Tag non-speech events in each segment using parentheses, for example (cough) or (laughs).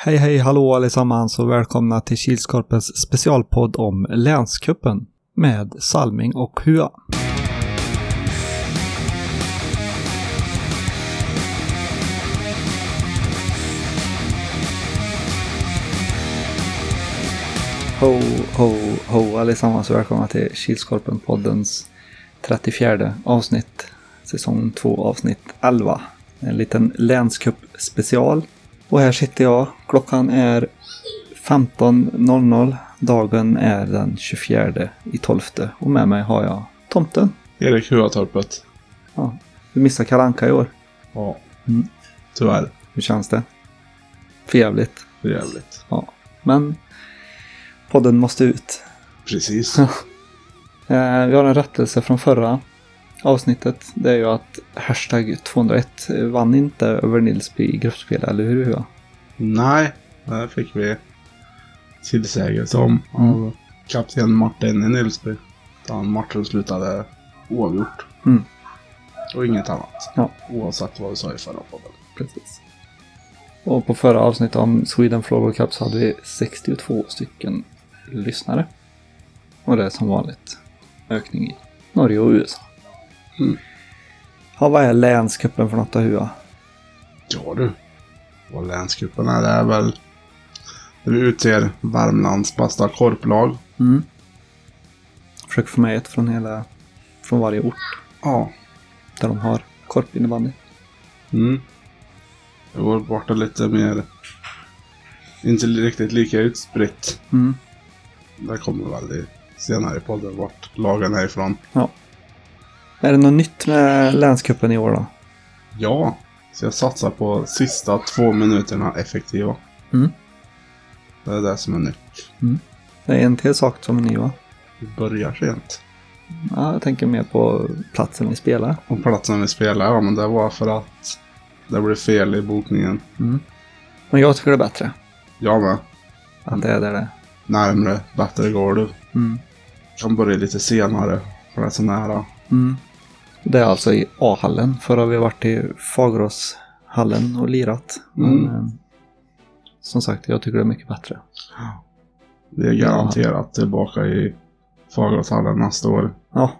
Hej hej hallå allesammans och välkomna till Kilskorpens specialpodd om Länskuppen med Salming och Hua. Ho, ho, ho allesammans och välkomna till Kilskorpen-poddens 34 avsnitt. Säsong 2 avsnitt 11. En liten länscup special. Och här sitter jag. Klockan är 15.00. Dagen är den 24 i 12. Och med mig har jag tomten. Erik Huatorpet. Ja, vi missar Kalanka i år. Ja. Mm. Tyvärr. Hur känns det? För jävligt. För jävligt. Ja, men podden måste ut. Precis. (laughs) Eh, vi har en rättelse från förra avsnittet. Det är ju att hashtag 201 vann inte över Nilsby i gruppspel, eller hur? Hua? Nej, där fick vi tillsägelse om Mm. av kapten Martin i Nilsby. Den matchen slutade oavgjort. Mm. Och inget annat. Ja. Oavsett vad vi sa i förra podden. Precis. Och på förra avsnittet om Sweden Floorball Cup så hade vi 62 stycken lyssnare. Och det är som vanligt ökning i Norge och USA. Mm. Ja, vad är länscupen för något då, Hua? Ja du. Vad länscupen är, det är väl vi utser Värmlands bästa korplag. Mm. Försöker få med ett från hela, från varje ort Ja. där de har korpinnebandy. Mm. Det går bort lite mer. Inte riktigt lika utspritt. Mm. Det kommer väl i senare i podden vart lagen är ifrån. Är det något nytt med länscupen i år då? Ja, så jag satsar på sista två minuterna effektiva. Mm. Det är det som är nytt. Det är en till sak som är ny va? Vi börjar sent. Ja, jag tänker mer på platsen vi spelar. Och platsen vi spelar, ja men det var för att det blev fel i bokningen. Mm. Men jag tycker det är bättre. Jag med. Att det är där det är. Närmre, bättre går du. Mm. Kan börja lite senare, för det är så nära. Mm. Det är alltså i A-hallen. Förr har vi varit i Fageråshallen och lirat. Men Mm. eh, som sagt, jag tycker det är mycket bättre. Vi är garanterat tillbaka i Fageråshallen nästa år. Ja,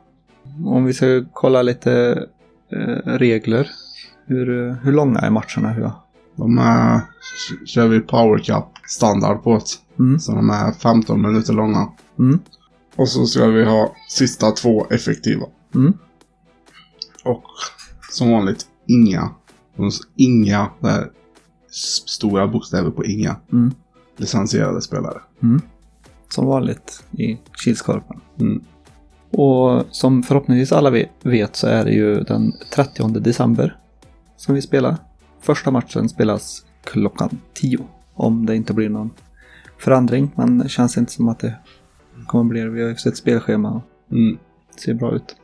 om vi ska kolla lite eh, regler. Hur, eh, hur långa är matcherna? Hur? De är, kör vi Power Cup standard på det. Mm. Så de är 15 minuter långa. Mm. Och så ska vi ha sista två effektiva. Mm. Och som vanligt inga. Inga, det är s- stora bokstäver på inga. Mm. Licensierade spelare. Mm. Som vanligt i Kilskorpen. Mm. Och som förhoppningsvis alla ve- vet så är det ju den 30 december som vi spelar. Första matchen spelas klockan 10. Om det inte blir någon förändring. Men det känns inte som att det kommer bli det. Vi har ju sett spelschema och Mm. det ser bra ut.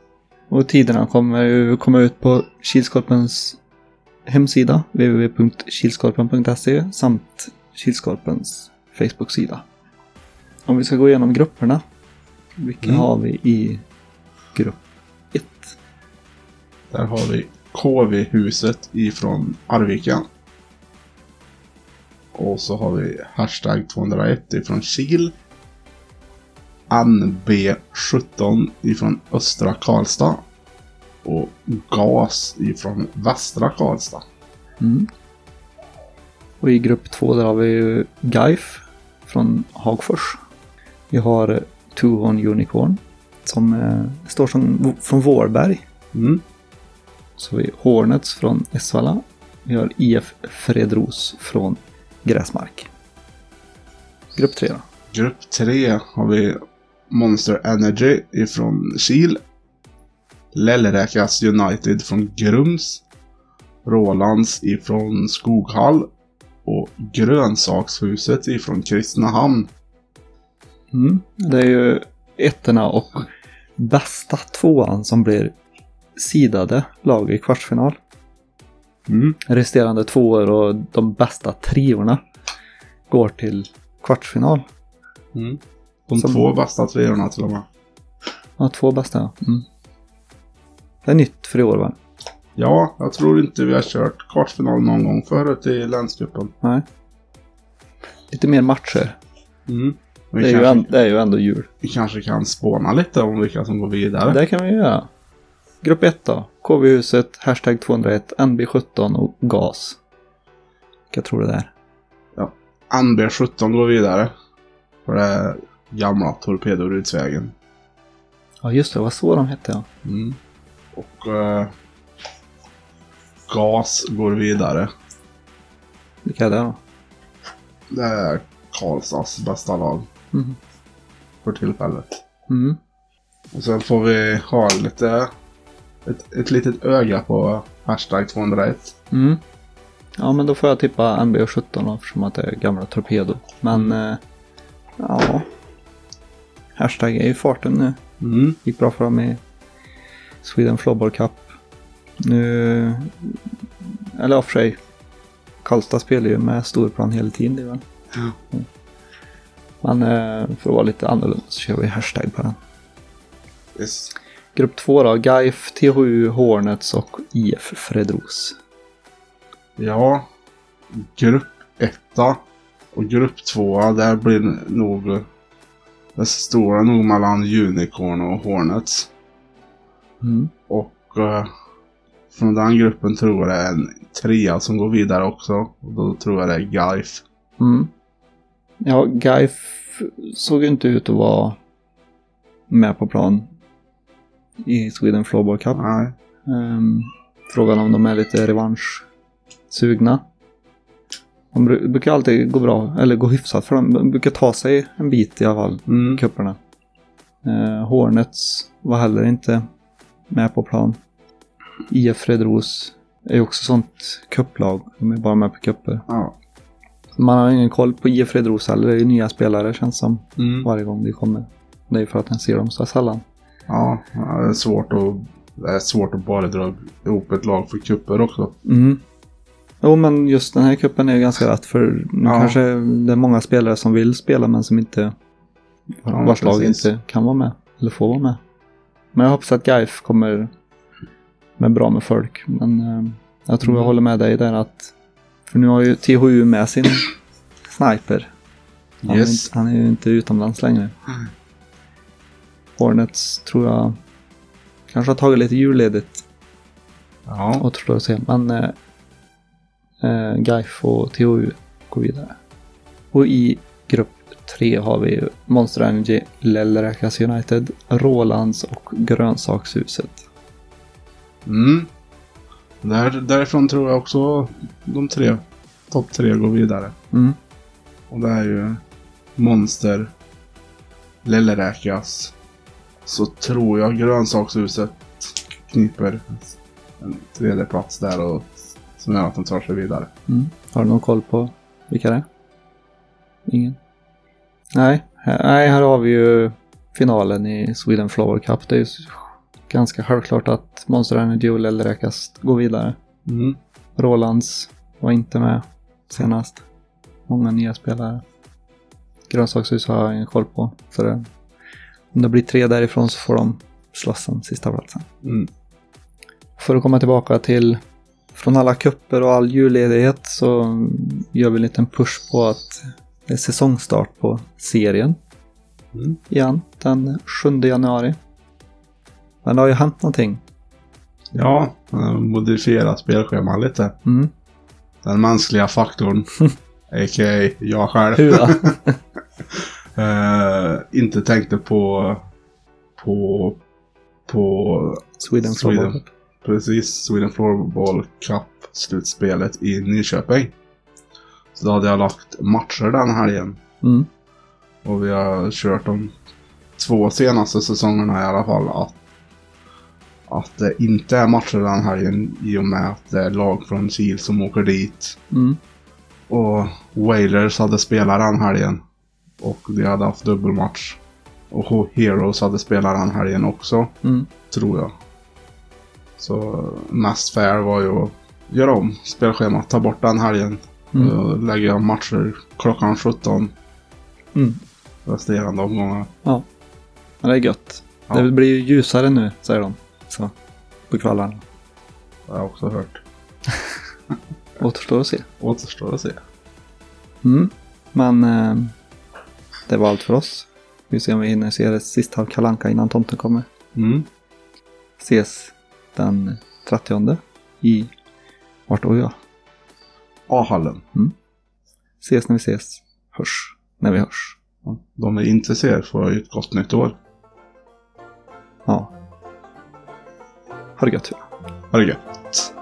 Och tiderna kommer ju komma ut på Kilskorpens hemsida www.kilskorpen.se samt Kilskorpens Facebook-sida. Om vi ska gå igenom grupperna. Vilka Mm. har vi i grupp 1? Där har vi KV-huset ifrån Arvika. Och så har vi hashtag 201 ifrån Kil. NB17 ifrån Östra Karlstad. Och GAS ifrån Västra Karlstad. Mm. Och i grupp 2 där har vi ju Gaif från Hagfors. Vi har Tuhon Unicorn som eh, står som, från Vårberg. Mm. Så har vi Hornets från Esvalla. Vi har IF Fredros från Gräsmark. Grupp 3 då. Grupp 3 har vi Monster Energy ifrån Kil. Lellräkas United från Grums. Rolands ifrån Skoghall. Och Grönsakshuset ifrån Kristinehamn. Mm. Det är ju ettorna och bästa tvåan som blir sidade lag i kvartsfinal. Mm. Resterande tvåor och de bästa treorna går till kvartsfinal. Mm. De Som- två bästa treorna till och med. Ja, två bästa. ja. Mm. Det är nytt för i år va? Ja, jag tror inte vi har kört kvartsfinal någon gång förut i länscupen. Nej. lite mer matcher. Mm. Det är, ju ändå, det är ju ändå jul. vi kanske kan spåna lite om vilka som går vidare. Det kan vi göra. Grupp 1 då. KV-huset, hashtag 201, NB17 och GAS. Vilka tror du det är? NB17 går vidare. För det gamla Torpedorudsvägen. Ja just det, vad så de hette ja. Mm. Och eh, GAS går vidare. Vilka är det då? Det är Karlstads bästa lag Mhm. för tillfället. Mm. Och sen får vi ha lite, ett, ett litet öga på hashtag 201. Mm. Ja men då får jag tippa NB17 då, eftersom att det är gamla Torpedo. Men eh, ja. Hashtag är ju i farten nu. Mm. Gick bra för dem i Sweden Floorball Cup. Nu... Eller för sig. Karlstad spelar ju med storplan hela tiden. Det väl. Ja. Men eh, för att vara lite annorlunda så kör vi hashtag på den. Yes. Grupp 2 då. Gaif, THU, Hornets och IF Fredros. Ja, grupp 1 och grupp 2 där blir nog... Det står nog mellan Unicorn och Hornets. Mm. Och eh, från den gruppen tror jag det är en trea som går vidare också. Och då tror jag det är Gaif. Mm. Ja, Gaif såg ju inte ut att vara med på plan i Sweden Floorball Cup. Nej. Ehm, frågan om de är lite revanschsugna. De bru- brukar alltid gå bra, eller gå hyfsat för. De brukar ta sig en bit i alla fall, Mm. kupperna. Uh, Hornets var heller inte med på plan. IF Fredros är också sånt kupplag. De är bara med på kupper. Ja. Man har ingen koll på IF Fredros heller. Det är nya spelare känns som Mm. varje gång de kommer. Det är för att man ser dem så sällan. Ja, det är svårt att... Det är svårt att bara dra ihop ett lag för kupper också. Mm. Jo, men just den här kuppen är ju ganska rätt för nu Ja. kanske det är många spelare som vill spela men som inte Ja, vars lag inte kan vara med eller får vara med. Men jag hoppas att Gaif kommer med bra med folk. Men eh, jag tror jag Mm. håller med dig där att för nu har ju THU med sin sniper. Han, Yes. är, han är ju inte utomlands längre. Mm. Hornets tror jag kanske har tagit lite julledigt Ja. återstår att se. Men eh, eh, Gaif och THU går vidare. Och i grupp tre har vi Monster Energy, Lellräkas United, Rålands och Grönsakshuset. Mm. Där, därifrån tror jag också de tre, topp tre går vidare. Mm. Och det är ju Monster, Lellräkas. Så tror jag grönsakshuset kniper en tredje plats där och som gör att de tar sig vidare. Mm. Har du någon koll på vilka det är? Ingen? Nej, här, nej, här har vi ju finalen i Sweden Flower Cup. Det är ju ganska självklart att Monster Energy och Lellräkas går vidare. Mm. Rolands var inte med senast. Många nya spelare. Grönsakshus har jag ingen koll på. Så det, om det blir tre därifrån så får de slåss om sista platsen. Mm. För att komma tillbaka till från alla kupper och all julledighet så gör vi en liten push på att det är säsongstart på serien Mm. igen den 7 januari. Men det har ju hänt någonting. Ja, modifiera spelschemat lite. Mm. Den mänskliga faktorn. (laughs) A.k.a. jag själv. (laughs) Eh, inte tänkte på... På... På... Sweden Sweden. Precis. Sweden Floorball Cup-slutspelet i Nyköping. Så då hade jag lagt matcher den helgen. Mm. Och vi har kört de två senaste säsongerna i alla fall. Att, att det inte är matcher den helgen i och med att det är lag från Kil som åker dit. Mm. Och Wailers hade spelat den helgen. Och de hade haft dubbelmatch. Och Heroes hade spelat den helgen också, Mm. tror jag. Så mest fair var ju att göra om spelschemat, ta bort den helgen. Mm. Och lägga matcher klockan 17 Mm. resterande omgångar. Men det är gött. Ja. Det blir ju ljusare nu, säger de. Så, på kvällarna. Det har jag också hört. (laughs) Återstår att se. Återstår att se. Mm. Men eh, det var allt för oss. Vi ser om vi hinner se det sista av Kalanka innan tomten kommer. Mm. Ses den 30 i... Vart då jag? A-hallen. Ses när vi ses. Hörs när vi hörs. Ja. De är intresserade får ju ett gott nytt år. Ja. Ha det gött. Ha det gött.